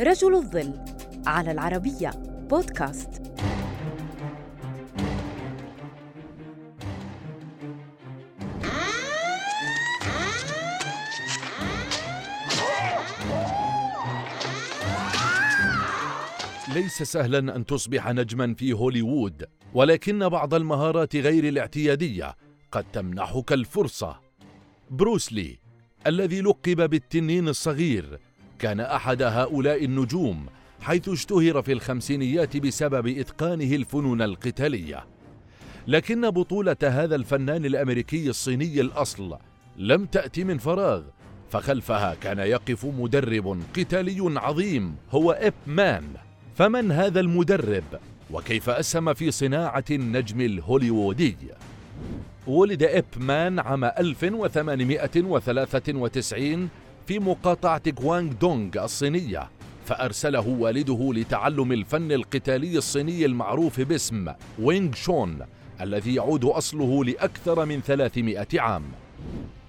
رجل الظل على العربية بودكاست. ليس سهلا أن تصبح نجما في هوليوود ولكن بعض المهارات غير الاعتيادية قد تمنحك الفرصة. بروسلي الذي لقب بالتنين الصغير كان أحد هؤلاء النجوم حيث اشتهر في الخمسينيات بسبب إتقانه الفنون القتالية. لكن بطولة هذا الفنان الأمريكي الصيني الأصل لم تأتي من فراغ فخلفها كان يقف مدرب قتالي عظيم هو إب مان. فمن هذا المدرب؟ وكيف أسهم في صناعة النجم الهوليوودي؟ ولد إب مان عام 1893 في مقاطعة غوانغ دونغ الصينية فأرسله والده لتعلم الفن القتالي الصيني المعروف باسم وينغ شون الذي يعود أصله لأكثر من 300 عام.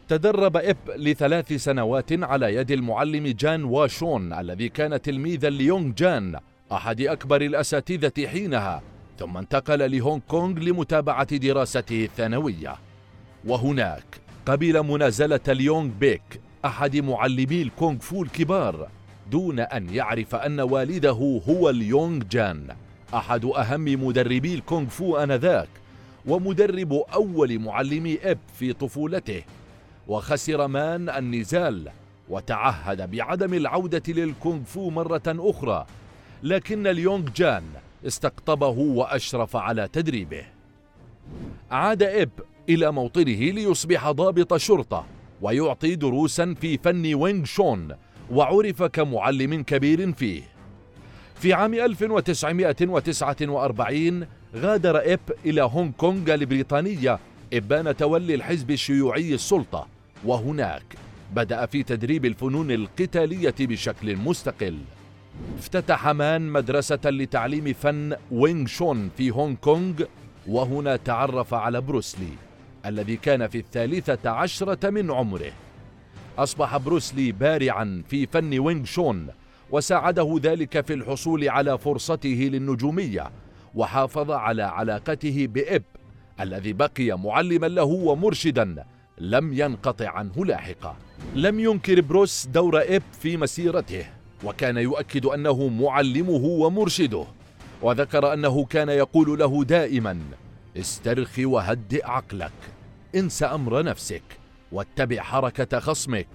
تدرب إب لثلاث سنوات على يد المعلم جان واشون الذي كان تلميذا ليونغ جان أحد أكبر الأساتذة حينها ثم انتقل لهونغ كونغ لمتابعة دراسته الثانوية. وهناك قبل منازلة ليونغ بيك أحد معلمي الكونغ فو الكبار دون أن يعرف أن والده هو ليونغ جان أحد أهم مدربي الكونغ فو آنذاك ومدرب أول معلمي إب في طفولته. وخسر مان النزال وتعهد بعدم العودة للكونغ فو مرة أخرى لكن ليونغ جان استقطبه وأشرف على تدريبه. عاد إب إلى موطنه ليصبح ضابط شرطة. ويعطي دروسا في فن وينغ شون وعرف كمعلم كبير فيه. في عام 1949 غادر إب إلى هونغ كونغ البريطانية إبان تولي الحزب الشيوعي السلطة. وهناك بدأ في تدريب الفنون القتالية بشكل مستقل. افتتح مان مدرسة لتعليم فن وينغ شون في هونغ كونغ وهنا تعرف على بروسلي. الذي كان في الثالثة عشرة من عمره. أصبح بروسلي بارعا في فن وينغ شون وساعده ذلك في الحصول على فرصته للنجومية وحافظ على علاقته بإب الذي بقي معلما له ومرشدا لم ينقطع عنه لاحقا. لم ينكر بروس دور إب في مسيرته وكان يؤكد أنه معلمه ومرشده وذكر أنه كان يقول له دائما استرخي وهدئ عقلك. انس أمر نفسك واتبع حركة خصمك.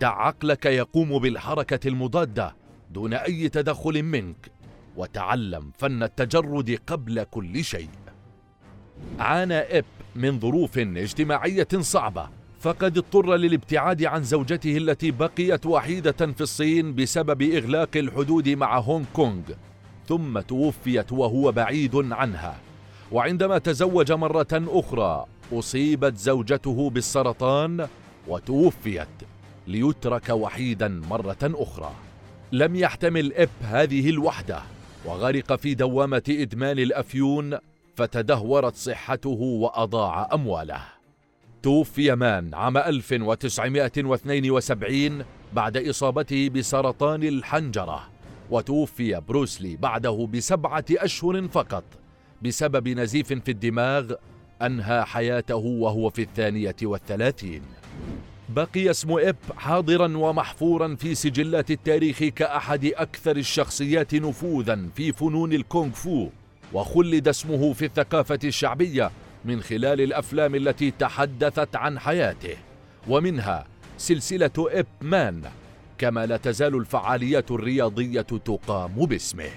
دع عقلك يقوم بالحركة المضادة دون أي تدخل منك وتعلم فن التجرد قبل كل شيء. عانى إب من ظروف اجتماعية صعبة فقد اضطر للابتعاد عن زوجته التي بقيت وحيدة في الصين بسبب إغلاق الحدود مع هونغ كونغ ثم توفيت وهو بعيد عنها. وعندما تزوج مرة أخرى أصيبت زوجته بالسرطان وتوفيت ليترك وحيدا مرة أخرى. لم يحتمل إب هذه الوحدة وغرق في دوامة إدمان الأفيون فتدهورت صحته وأضاع أمواله. توفي مان عام 1972 بعد إصابته بسرطان الحنجرة وتوفي بروسلي بعده بسبعة أشهر فقط بسبب نزيف في الدماغ أنهى حياته وهو في الثانية والثلاثين. بقي اسم إب حاضرا ومحفورا في سجلات التاريخ كأحد أكثر الشخصيات نفوذا في فنون الكونغ فو وخلد اسمه في الثقافة الشعبية من خلال الأفلام التي تحدثت عن حياته. ومنها سلسلة إب مان كما لا تزال الفعاليات الرياضية تقام باسمه.